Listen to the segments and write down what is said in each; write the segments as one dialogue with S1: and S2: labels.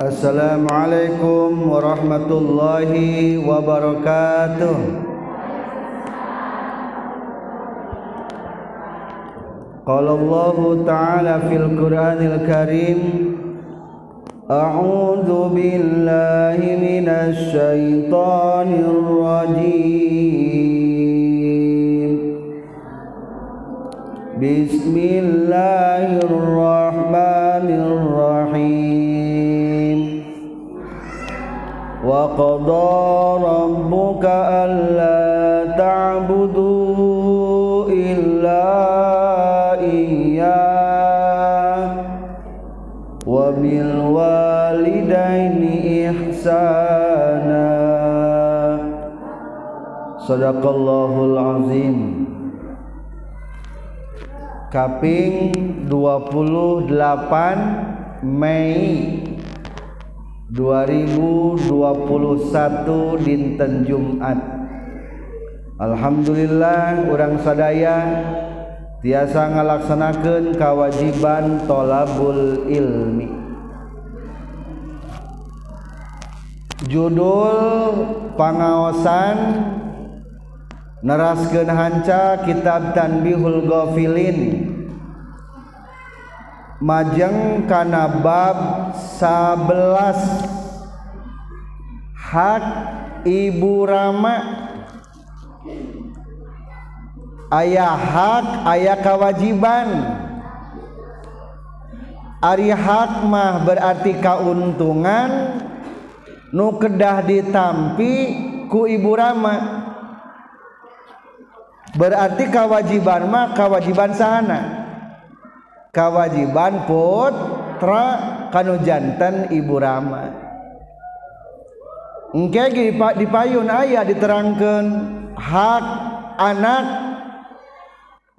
S1: Assalamualaikum warahmatullahi wabarakatuh Qala Allah Ta'ala fil Qur'anil Karim A'udzu billahi minasy syaithanir rajim Bismillahirrahmanirrahim وقضى ربك ألا تعبدوا إلا إياه وبالوالدين إحسانا صدق الله العظيم kaping 28 Mei 2021 dinten Jumat. Alhamdulillah orang sadaya tiasa ngalaksanakan kewajiban tolabul ilmi. Judul pangaosan neraskeun hanca kitab Tanbihul Ghafilin. Majeng kana bab 11 hak Ibu Rama. Ayah hak ayah kewajiban. Ari hak mah berarti keuntungan. Nu kedah ditampi ku Ibu Rama. Berarti kewajiban mah kewajiban sana kewajiban putra kanu jantan Ibu Rama. Engkegi di payun ayah diterangkan hak anak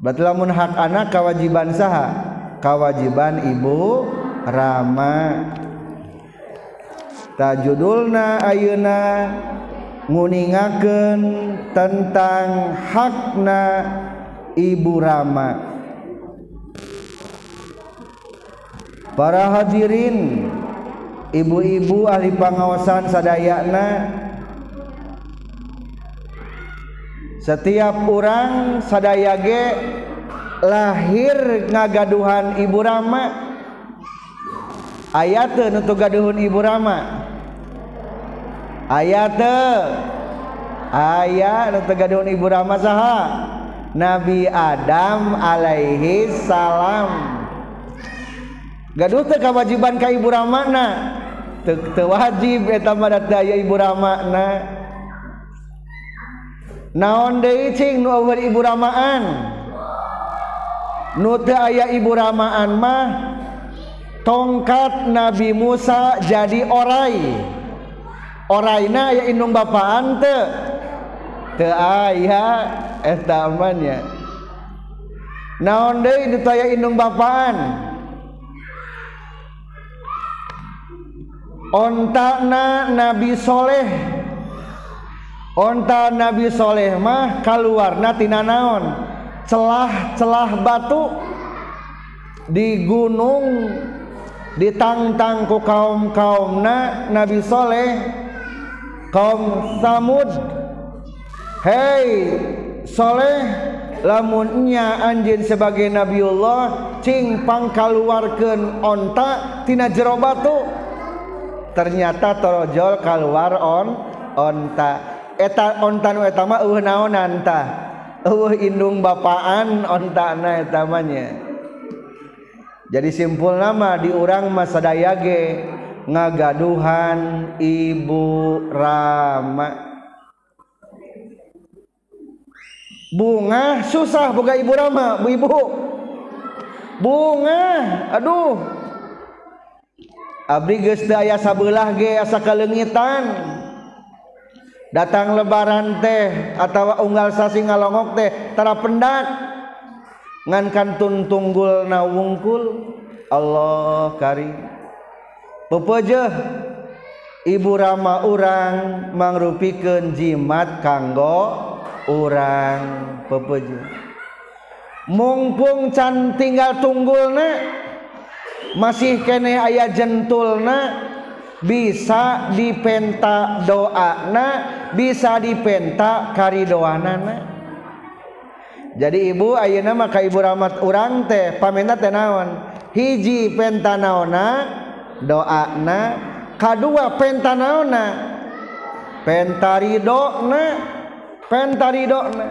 S1: Berarti lamun hak anak kewajiban saha? Kewajiban ibu rama. Tajudulna ayeuna nguningakeun tentang hakna ibu rama. Para hadirin ibu-ibu ahli pangawasan sadayana. Setiap orang sadayage lahir ngagaduhan ibu rama. Ayat nutu gaduhun ibu rama. Ayat ayat nutu gaduhun ibu rama saha? Nabi Adam alaihi salam. Gaduh teu kewajiban ka ibu rama na. wajib Ibu Ramana naon Ibu Ramaan nu teu aya Ibu Ramaan mah tongkat Nabi Musa jadi orai. Oraina aya indung bapaan teu? Teu aya eta naon deui ditaya indung bapaan? ontana Nabi Soleh. Onta Nabi Soleh mah keluarnatina naon? Celah-celah batu di gunung ditangtangku kaum-kaumna Nabi Soleh kaum Samud. Hei Soleh lamunnya anjin sebagai Nabiullah cing pangkaluarkeun onta tina jero batu. ternyata torojol kalwar on onta. Eta onta nu eta mah eueuh naon anta? Eueuh indung bapaan onta na eta mahnya jadi simpul nama di urang mah sadaya ge ngagaduhan ibu rama. Bunga susah boga ibu rama bu ibu. Bunga aduh. Abdi geus aya sabelah ge asa kalengitan. Datang lebaran teh atawa unggal sasi ngalongok teh tara pendat. Ngan kantun tunggul na wungkul Allah kari pepejeh ibu rama urang mangrupikeun jimat kanggo urang pepeje mumpung can tinggal tunggulna masih kene ayah jentulna bisa dipenta doana bisa dipenta karidoanana. Jadi ibu ayeuna maka ibu rahmat urang teh pamenta teh naon? Hiji penta naona doana. Kadua penta naona pentaridona pentaridona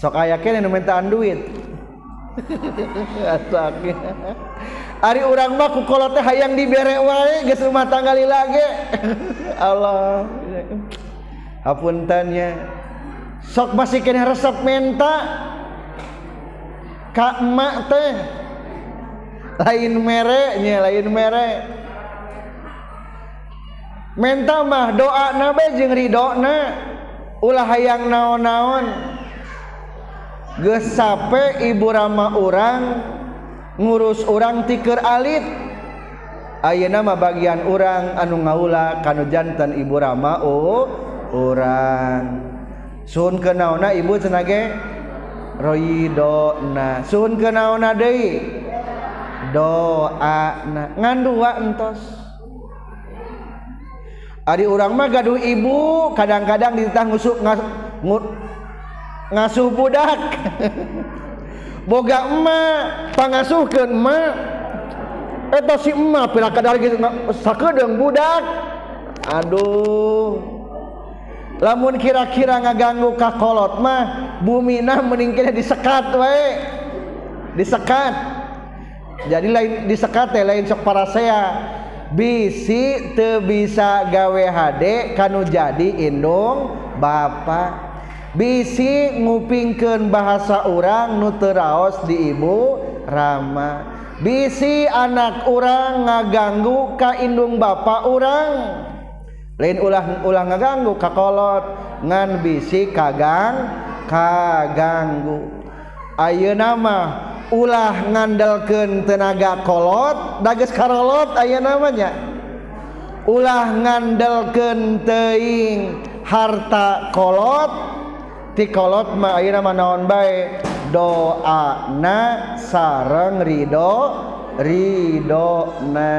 S1: sok aya kene nu duit. Ari urang mah kukolot teh hayang dibere wae geus rumah tangga lilage. Allah. Hapuntannya. Sok masih kena resep menta. Ka emak teh lain mere nya lain mere. Menta mah doa nabe jeung ridona ulah hayang naon-naon. gesape ibu Rama orang ngurus orang tiker alit. Ayo nama bagian orang anu ngaula kanu jantan ibu Rama oh orang Sun kenaona ibu senage royidona Sun kenaona deui? Doa ngan dua entos. Ari orang mah gaduh ibu kadang-kadang ditah ngusuk ngas, ngur, ngasuh budak boga emak pangasuhkeun emak. Eta si emak pira kadar gitu sakedeung budak. Aduh. Lamun kira-kira ngaganggu kakolot mah bumi nah meningkirnya disekat wae. Disekat. Jadi lain disekat ya lain sok parasea. Bisi teu bisa gawe HD kanu jadi indung bapak bisi ngupingken bahasa orang nuteraos di ibu Rama. Bisi anak orang ngaganggu ka indung bapak orang lain ulah ulah ngaganggu kakolot ngan bisi kagang kaganggu. Ayo nama ulah ngandalkan tenaga kolot dages karolot ayo namanya ulah ngandalkan teing harta kolot tikolot ma ayeuna mah naon bae? Doana sareng ridho ridona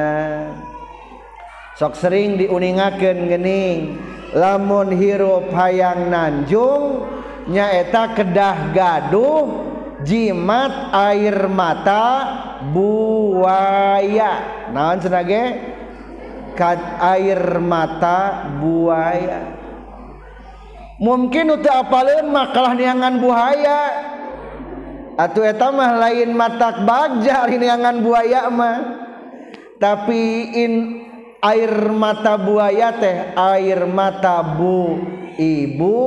S1: sok sering diuningakeun gening lamun hirup hayang nanjung nyaeta kedah gaduh jimat air mata buaya. Naon senage air mata buaya. mungkin teu apa mah kalah niangan buaya. Atau etamah lain matak bagja niangan buaya mah. Tapi in air mata buaya teh air mata bu ibu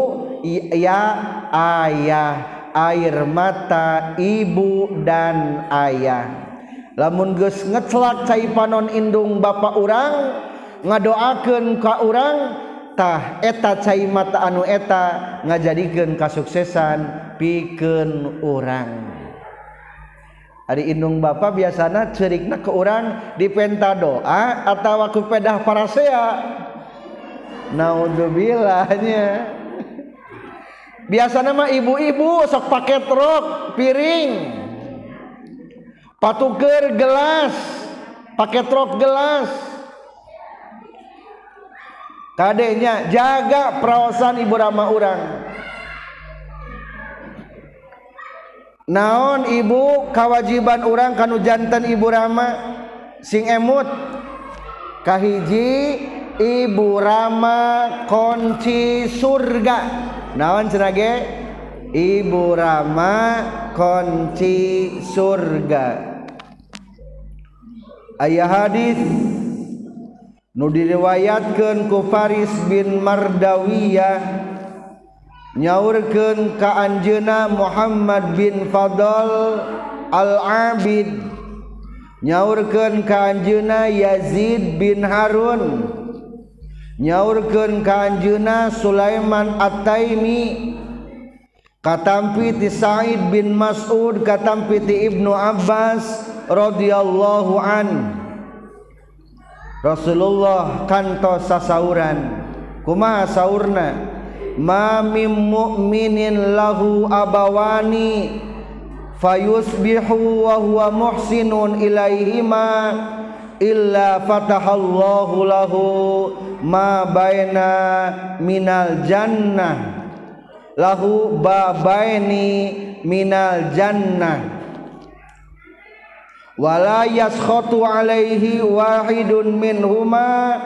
S1: ya ayah air mata ibu dan ayah. Lamun geus ngecelak cai panon indung bapak urang ngadoakeun ka urang tah eta cai mata anu eta ngajadikeun kasuksesan pikeun urang Ari indung bapa biasana cerikna ke urang dipenta doa atau ku pedah parasea. Naudzubilahnya. Biasana mah ibu-ibu sok pakai truk piring. Patuker gelas, pakai truk gelas. kadenya jaga perawasan ibu rama orang naon ibu kewajiban orang kanu jantan ibu rama? Sing emut. Kahiji ibu rama kunci surga. Naon cenage ibu rama kunci surga. Ayah hadis. nu diriwayatkan ku Faris bin Mardawiyah nyaurkeun ka anjeuna Muhammad bin Fadl Al-Abid nyaurkeun ka anjeuna Yazid bin Harun nyaurkeun ka anjeuna Sulaiman At-Taimi katampi ti Sa'id bin Mas'ud katampi ti Ibnu Abbas radhiyallahu anhu Rasulullah kantos sasauran. Kuma saurna mami mu'minin lahu abawani fayusbihu wa huwa muhsinun ilaihima illa fatahallahu lahu ma baina minal jannah. Lahu babaini minal jannah. wala yaskhatu alaihi wahidun min huma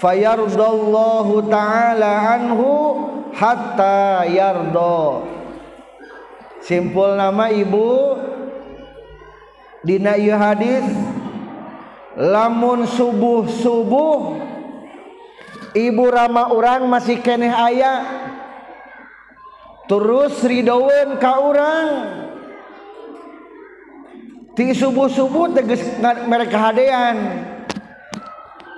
S1: fayardallahu ta'ala anhu hatta yardo simpul nama ibu dina ieu hadis lamun subuh-subuh ibu rama orang masih keneh ayah terus ridoweun ka urang. ti subuh subuh teges mereka hadean.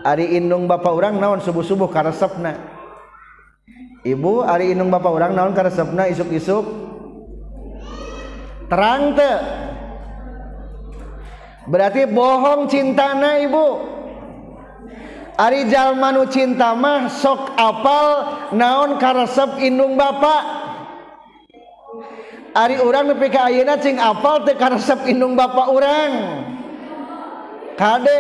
S1: Ari Indung bapak orang naon subuh subuh karesepna. Ibu Ari Indung bapak orang naon karesepna isuk isuk terang te berarti bohong cintana ibu. Ari jalmanu cinta mah sok apal naon karesep Indung bapak Ari orang nepi ka ayeuna cing apal teu karesep indung bapak urang. Kade.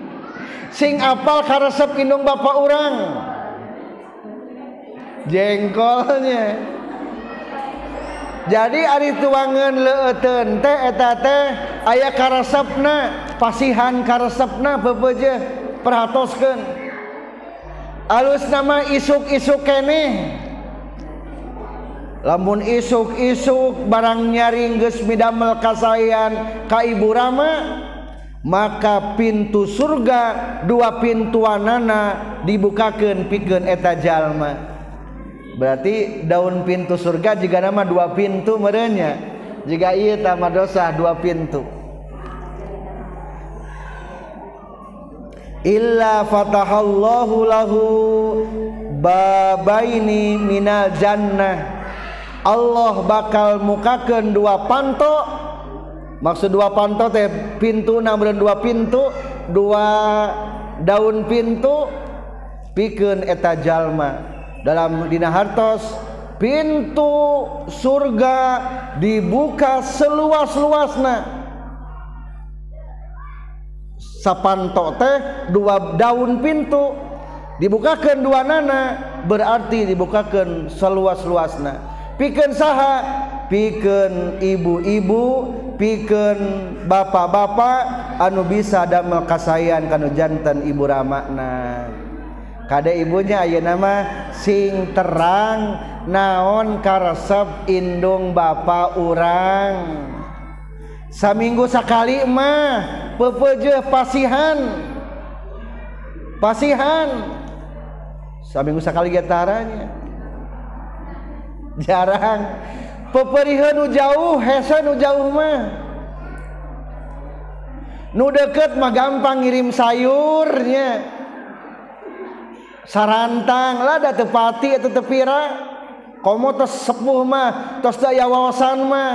S1: Sing apal karesep indung bapak urang. Jengkolnya. Jadi ari tuangan leuteun teh eta teh aya karesepna, pasihan karesepna beubeujeuh perhatoskeun. Alus nama isuk-isuk keneh. Lamun isuk-isuk barang nyaring geus midamel kasayan ka ibu rama maka pintu surga dua pintuanana dibukakeun pikeun eta jalma. Berarti daun pintu surga jika nama dua pintu merenya jika iya tama dosa dua pintu. Illa fatahallahu lahu babaini minal jannah Allah bakal mukakan dua panto. Maksud dua panto teh pintu namun dua pintu dua daun pintu pikun eta jalma. Dalam dina hartos pintu surga dibuka seluas-luasna. Sapanto teh dua daun pintu. Dibukakan dua nana berarti dibukakan seluas-luasna. piken saha piken ibu-ibu piken bapak-bapak anu bisa damel kasayan kanu jantan ibu ramakna. Kada ibunya aya nama sing terang naon karesep indung bapak urang. Saminggu sakali mah pepeje pasihan. Pasihan. Saminggu sakali getaranya jarang. Peperihan nu jauh hese nu jauh mah. Nu deket mah gampang ngirim sayurnya. Sarantang lah tepati atau tepira. Komo tos sepuh mah tos daya wawasan mah.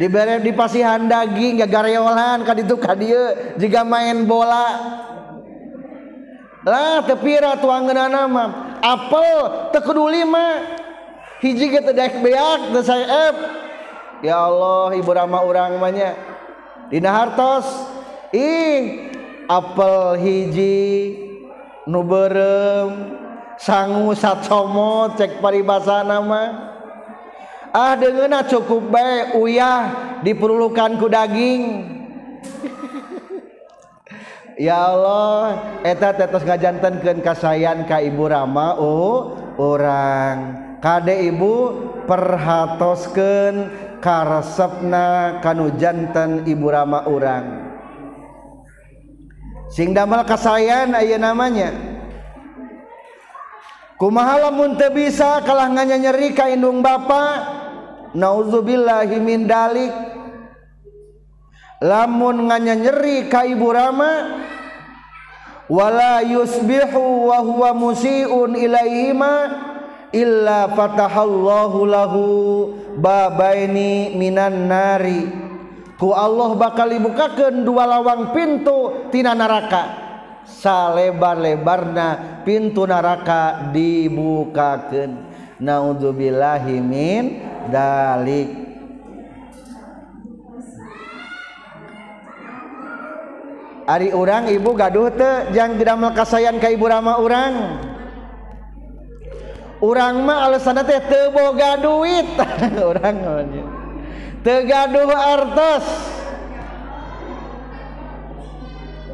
S1: Dibere di pasihan daging gak gareolan kaditu kadieu jika main bola. Lah tepira tuangan nama apel tekeduli mah. hiji dek beak teu sae ya Allah ibu rama urang manya dina hartos. Ih apel hiji nu beureum sangu satsomo cek paribasa nama ah dengeuna ah cukup bae uyah diperlukan ku daging. Ya Allah eta tetos ngajantenkeun kasayan ka ibu rama oh orang Kade ibu perhatosken karesepna kanu jantan ibu rama urang. Sing damel kasayan aya namanya. Kumaha lamun teu bisa kalah nganya nyeri ka indung bapa? Nauzubillahi min dalik. Lamun nganya nyeri ka ibu rama wala yusbihu wa huwa musiun ilaihima illa fatahallahu lahu babaini minan nari. Ku Allah bakal dibukakan dua lawang pintu tina neraka salebar-lebarna pintu neraka dibukakan naudzubillahi min dalik. Ari orang ibu gaduh teh jangan gedamel kasayan ka ibu rama orang. orang mah alasan teh teboga duit. Orang tegaduh artos.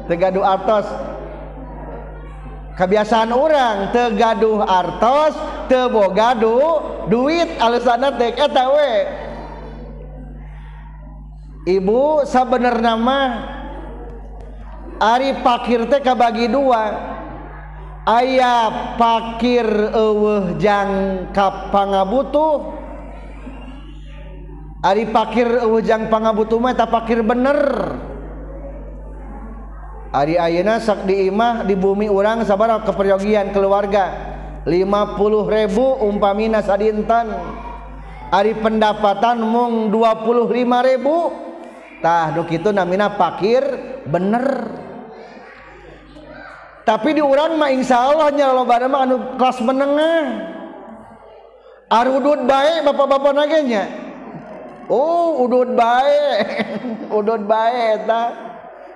S1: Tegaduh artos. Kebiasaan orang tegaduh artos teboga du duit. Alasan teh eta we. Ibu sabenerna mah ari pakir teh kabagi dua. ayaah pakir eueuh jang kapangabutuh. Ari pakir jang pangabutuh mah eta pakir bener. Ari ayeuna sak di imah di bumi urang sabar keperyogian keluarga. 50 ribu umpamina sadintan Ari pendapatan mung 25 ribu. Tah duk itu namina pakir bener. tapi di urang mah insya Allah nyala mah anu kelas menengah. Arudut baik bapak-bapak nagenya oh udut baik udut baik eta.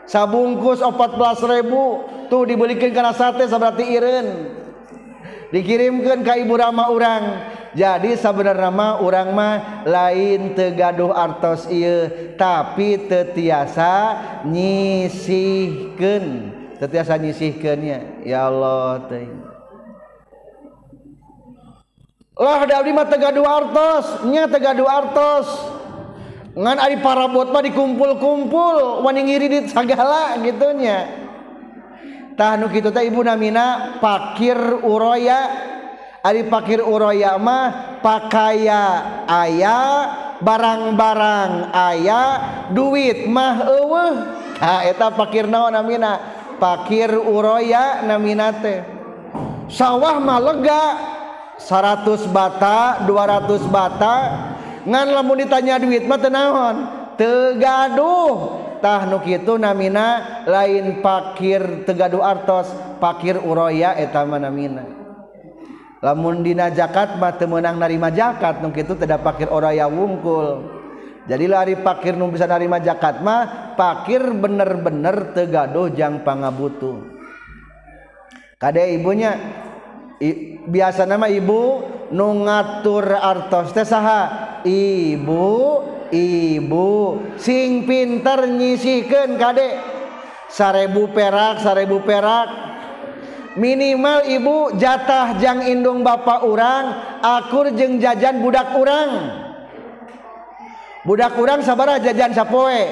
S1: Sabungkus 14 ribu. Tuh dibelikeun karena sate berarti iren dikirimkan ke ibu rama orang jadi sebenarnya mah orang mah lain tegaduh artos iya tapi tetiasa nyisihkan tetiasa nyisihkannya ya. Allah teh. Lah da abdi mah tegadu artos. Nya tegadu artos. Ngan ari parabot mah dikumpul-kumpul wani ngiridit sagala gitunya tah nu kitu teh ibu namina pakir uroya. Ari pakir uroya mah pakaya aya barang-barang aya duit mah eueuh. Tah eta pakir naon namina? pakir uroya naminate. Sawah malega 100 bata 200 bata. Ngan lamun ditanya duit mah tenaon tegaduh. Tah nu kitu namina lain pakir tegaduh artos pakir uroya eta mah namina. Lamun dina zakat mah teu meunang narima zakat nu kitu teu pakir uroya wungkul. jadi lari pakir nu bisa narima jakat mah pakir bener-bener tegadoh jang pangabutu. Kade ibunya i, biasa nama ibu nu ngatur artos teh saha? Ibu ibu sing pinter nyisihkeun kade. Sarebu perak sarebu perak. Minimal ibu jatah jang indung bapak urang akur jeng jajan budak urang. budak kurang sabar jajan sapoe.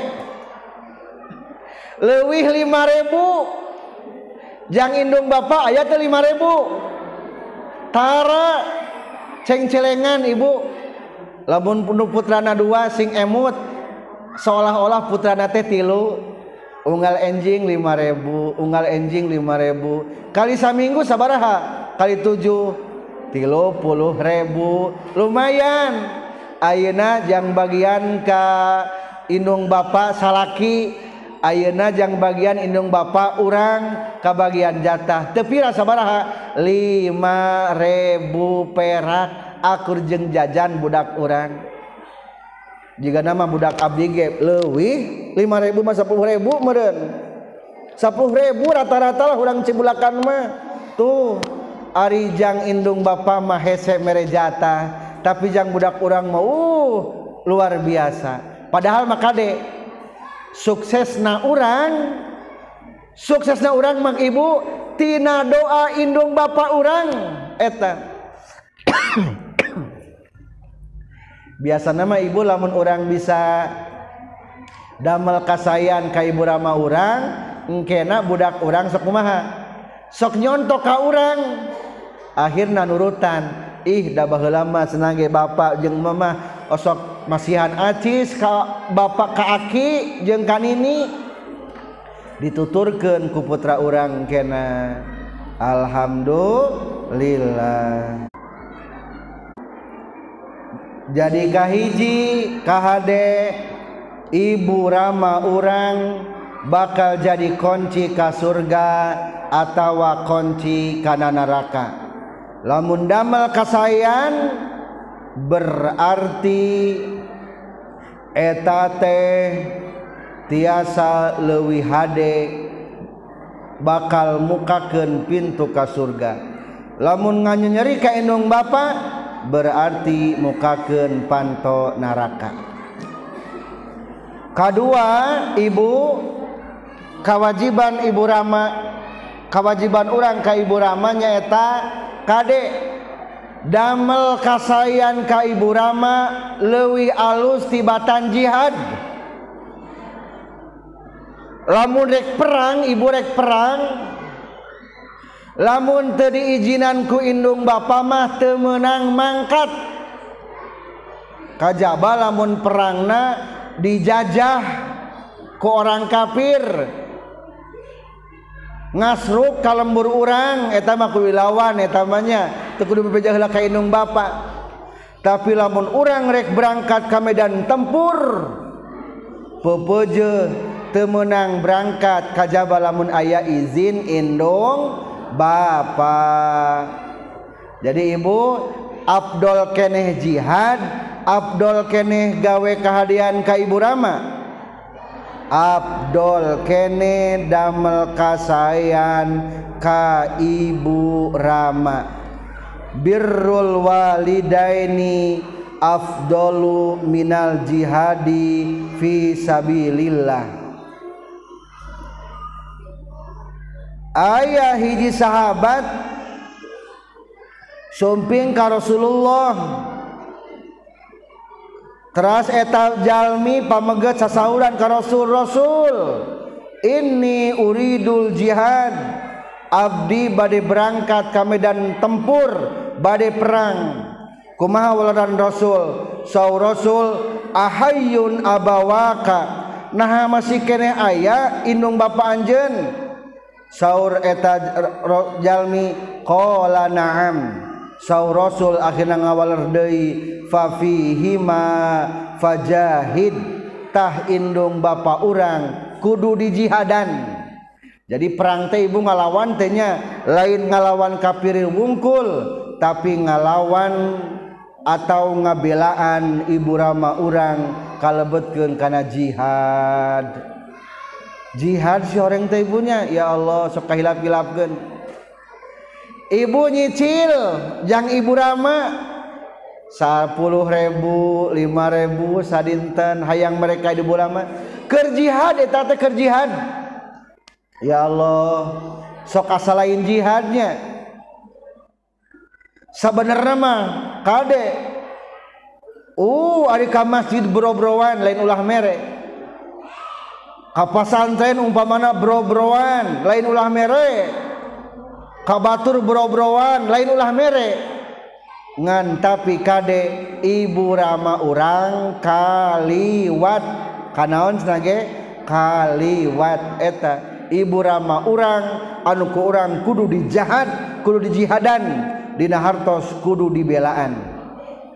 S1: Lewih 5000 jang indung bapak aya teh 5000 tara cengcelengan ibu. Lamun putrana dua sing emut. Seolah-olah putrana teh tilu. Unggal enjing 5000 unggal enjing 5000 kali saminggu sabaraha? Kali 7 30 ribu. Lumayan. Ayeuna yang bagian ka Inung Bapak salaki Ayeuna yang bagian Inung Bapak urang ka bagian jatah. Tepira sabaraha? 5000 perak akur jeung jajan budak urang. Jika nama budak abdi ge leuwih 5000 mah 10000 meureun. 10000 rata-rata lah urang cibulakan mah. Tuh ari jang Indung Bapak mere jatah. tapi yang budak orang mau uh, luar biasa. Padahal maka dek suksesna orang suksesna orang mang ibu tina doa indung bapak orang eta. Biasa nama ibu lamun orang bisa damel kasayan ka ibu rama urang engkena budak urang sok kumaha? Sok nyontok ka urang. Akhirna nurutan. ih da baheulama senage bapak jeung mama? Osok masihan acis ka bapak ka aki jeung kanini dituturkeun ku putra urang kena. Alhamdulillah. Jadi kahiji kahade ibu rama urang bakal jadi kunci ka surga atawa kunci kana neraka lamun damel kasayan berarti eta teh tiasa leuwih hade bakal mukakeun pintu ka surga. Lamun nganyeri ka indung bapa berarti mukakeun panto neraka. Kedua ibu kewajiban ibu rama kewajiban orang ka ibu ramanya eta Kadek damel kasayan ka Ibu Rama leuwih alus tibatan jihad. Lamun rek perang, ibu rek perang. Lamun teu diijinanku indung bapa mah temenang mangkat. Kajaba lamun perangna dijajah ku orang kafir ngasruk ka lembur wilawan etama kuwilawan teu kudu bepejahlah ka indung bapa. Tapi lamun urang rek berangkat ke medan tempur pepeje temenang berangkat kajaba lamun ayah izin indung bapak jadi ibu Abdul keneh jihad Abdul keneh gawe kehadian ka ibu Rama. Abdul kene damel kasayan ka ibu Rama. Birrul walidaini afdalu minal jihadi fi sabilillah. Ayah hiji sahabat sumping ka Rasulullah. teras etal Jalmi pamegat sasauran ke Rasul Rasul ini uridul jihad. Abdi badai berangkat ke medan tempur badai perang. Kumaha waladan Rasul? Saw Rasul ahayun abawaka. Nah masih kene ayah indung bapak anjen saur eta jalmi qala na'am. sau rasul akhirnya ngawaler deui fafihima fajahid tah indung bapa urang kudu dijihadan. Jadi perang teh ibu ngalawan tehnya lain ngalawan kafir wungkul tapi ngalawan atau ngabelaan ibu rama urang kalebetkeun kana jihad. Jihad si orang teh ibunya ya Allah sok kahilap-hilapkeun. ibu nyicil yang ibu Rama. 10.000 5000 sadinten hayang mereka ibu Rama kerjihad eta teh kerjihad ya Allah sok asa lain jihadnya. Sebenarnya mah kade. Uh ari ka masjid brobrowan lain ulah mere. Ka pasantren umpamana brobrowan lain ulah mere. kabatur bro-broan lain ulah mere. Ngan tapi kade ibu rama urang kaliwat. Kanaon senage? Kaliwat. Eta ibu rama urang anu ku orang kudu dijahad kudu dijihadan. Dina hartos kudu dibelaan.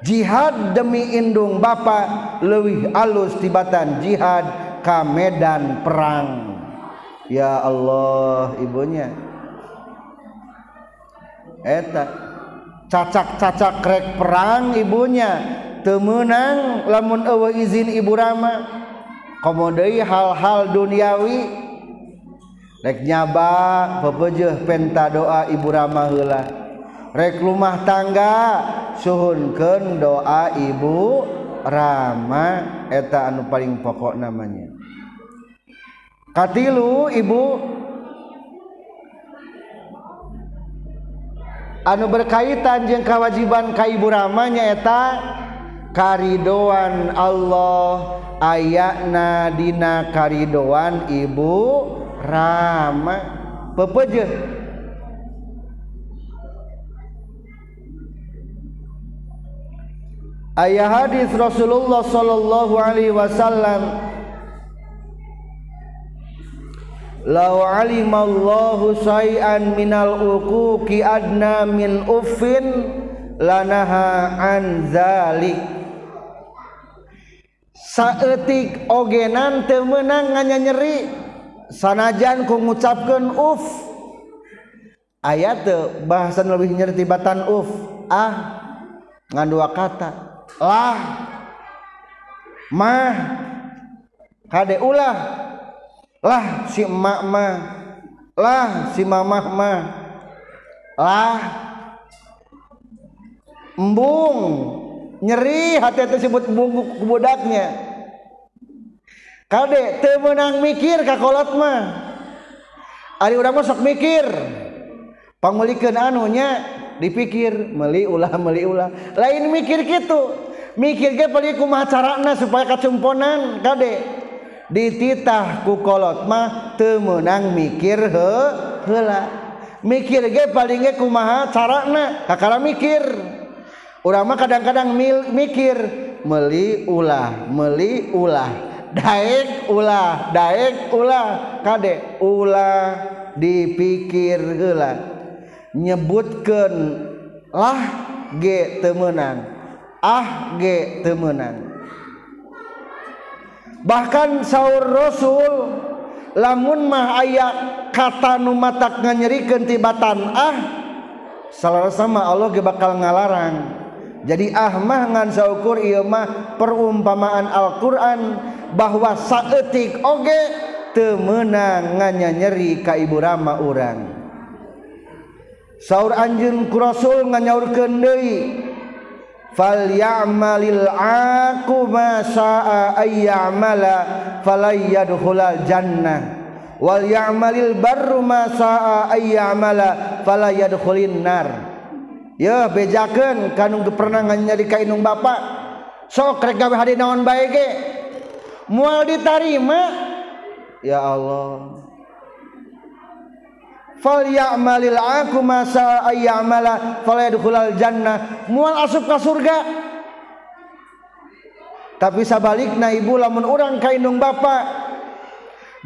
S1: Jihad demi indung bapa leuwih alus tibatan jihad ka medan perang. Ya Allah ibunya. eta cacak-cacak krek perang ibunya. Temenang lamun ewe izin ibu rama. Komodai hal-hal duniawi. Rek nyaba pepejuh penta doa ibu rama heula. Rek rumah tangga suhunkeun doa ibu rama. Eta anu paling pokok namanya. Katilu ibu. anu berkaitan jeung kewajiban kaiburama nyaeta karidoan Allah ayana dina karidoan ibu rama. Pepeje. Ayah hadis Rasulullah sallallahu alaihi wasallam law alimallahu sayan minal uquqi adna min ufin lanaha an zalik. Saeutik ogenan teu meunang nyeri sanajan ku ngucapkeun uf aya teu bahasan lebih nyeri tibatan uf ah ngan dua kata. Lah mah kade ulah. lah si emak mah. Lah si mamah mah. Lah. Embung. Nyeri hati itu sebut embung budaknya. Kade teu meunang mikir ka kolot mah. Ari urang mah sok mikir. Pangulikeun anu nya dipikir meuli ulah meuli ulah. Lain mikir kitu. Mikir ge paling kumaha carana supaya kacumponan kade dititah kukolot mah temenang mikir he hela mikir ge palingnya kumaha carana? Kakara mikir. Urama kadang-kadang mikir meli ulah meli ulah. Daek ulah daek ulah. Kade ulah dipikir hela nyebutkan lah ge temenang ah ge temenang bahkan sahur Rasul lamun mah aya kata nu matak nganyerikeun tibatan ah salah sama Allah ge bakal ngalarang. Jadi ahmah ngan saukur ieu mah perumpamaan Al-Qur'an bahwa saeutik oge teu meunang nganyanyeri ka ibu rama urang. Saur anjeun ku Rasul nganyaurkeun deui. falyamalil aku masaa ayyamala falayadkhulal jannah. Wal ya'malil barru ma sa'a ayyamala falayadkhulin nar. Ya bejakeun kanu pernah nyari ka indung bapak. Sok rek gawe hade naon bae ge? Moal ditarima? Ya Allah. falyamalil aku masa ayyamala falyadkhulal jannah. Mual asup ka surga. Tapi sabalikna ibu lamun urang ka indung bapak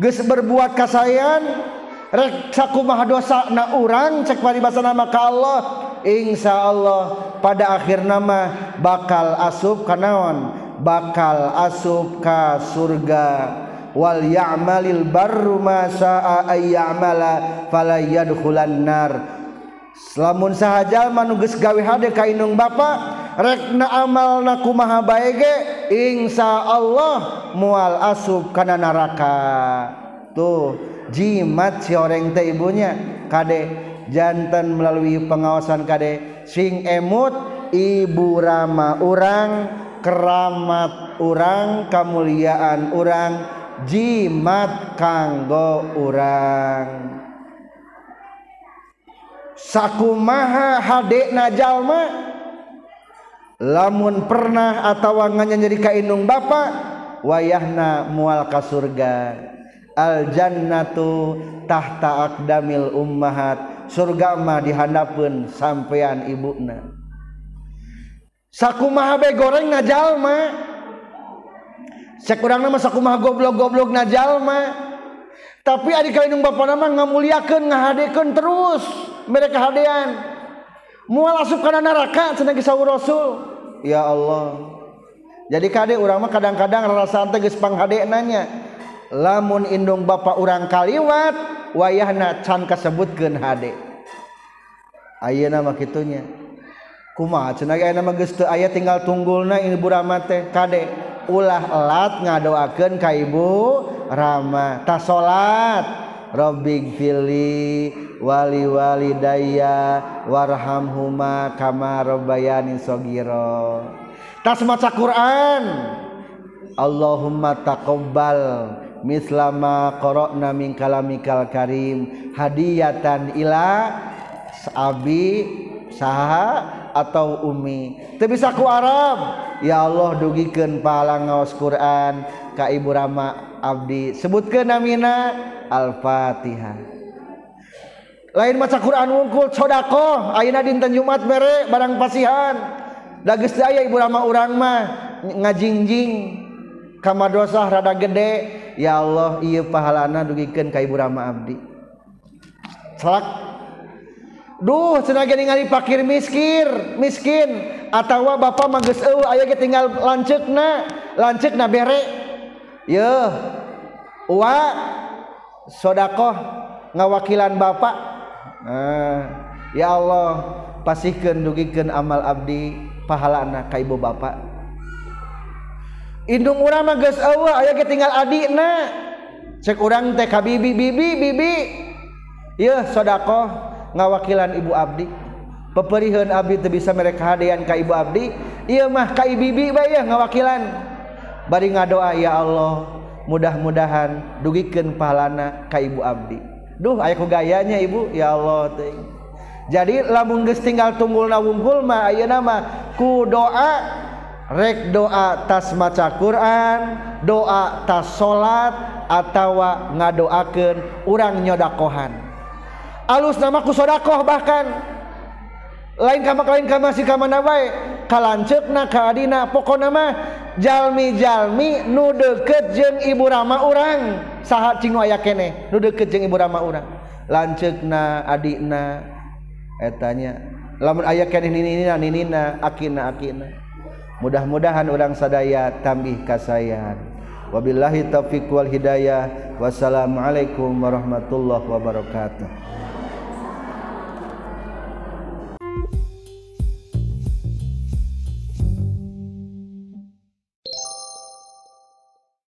S1: geus berbuat kasayan rek sakumaha dosa na urang cek paribasa nama ka Allah insya Allah pada akhir nama bakal asup kanaon bakal asup ka surga. wal ya'malil barru ma sa'a ay ya'mala fala yadkhulan nar. Lamun sahaja manu geus gawe hade ka indung bapa rekna amalna kumaha bae ge insyaallah moal asub kana neraka tuh jimat si orang teh ibunya. Kade jantan melalui pengawasan kade sing emut ibu rama orang keramat orang kemuliaan orang jimat kanggo urang. Sakumaha hadek najallma lamun pernah atawangannya nyeri kainung Bapak wayahna mual ka surga. Al jannatu tahta akdamil ummahat. Surga mah dihandapun sampean ibuna sakumaha be goreng najalma kurang masakmah goblok-goblok najjallma tapi adik kainung Bapak nama ngamuliakan ngahadekan terus mereka hadean. Mual asup karena neraka senang kisah Rasul. Ya Allah. Jadi kade orang mah kadang-kadang rasa teges panghade nanya lamun indung bapak orang kaliwat wayahna can kasebutkeun hade. Ayeuna mah kitunya. kuma aya tinggal tunggulna ibu na teh. Kade ulah elat ngadoakeun ka ibu Rama ta salat. Robig Fili wali walidayya warhamhuma kama rabbayani sogiro tas maca Quran. Allahumma taqabbal mislama qara'na min kalamikal karim. Hadiyatan ila abi saha atau Umi? Tapi bisa ku Arab. Ya Allah dugikan palang ngaos Quran. Ka Ibu Rama Abdi sebutkan namina Al-fatihah. Lain maca Quran wungkul sodako ayeuna dinten Jumat mere barang pasihan. Dages daya Ibu Rama urang mah ngajingjing. Kama dosa rada gede. Ya Allah iya pahalana dugikan ka Ibu Rama Abdi. Salak. Duh senaga ningali pakir miskin miskin. Atawa bapak mangges eueuh aya ge tinggal lanceukna lanceukna bere. Yeuh wa, sodakoh ngawakilan bapak nah, ya Allah pasihkeun dugikeun amal abdi pahalana ka ibu bapak indung urang mah geus eueuh aya ge tinggal adina cek urang teh ka bibi bibi bibi. Yeuh sodakoh. ngawakilan ibu abdi. Peperihan abdi itu bisa mereka hadian ka ibu abdi. Iya mah ka ibibi bayah ngawakilan. Bari ngadoa ya Allah mudah-mudahan dugikeun pahalana ka ibu abdi. Duh ayahku gayanya ibu. Ya Allah ting. jadi lamun geus tinggal tunggul na mah ayeuna mah ku doa rek doa tas maca Quran doa tas salat atawa ngadoakeun urang nyodakohan. alus namaku sodakoh bahkan. Lain kam lain kama si kam nawai kalancekna kadina pokok nama jalmi-jalmi nude kejeng ibu rama orang saat cing aya kene nude kejeng ibu rama orang lancekna adikna etanya. Lamun aya kene ninina ninina akina akina. Mudah-mudahan orang sadaya tambih kasayan wabillahi taufiq wal hidayah. Wassalamualaikum warahmatullahi wabarakatuh.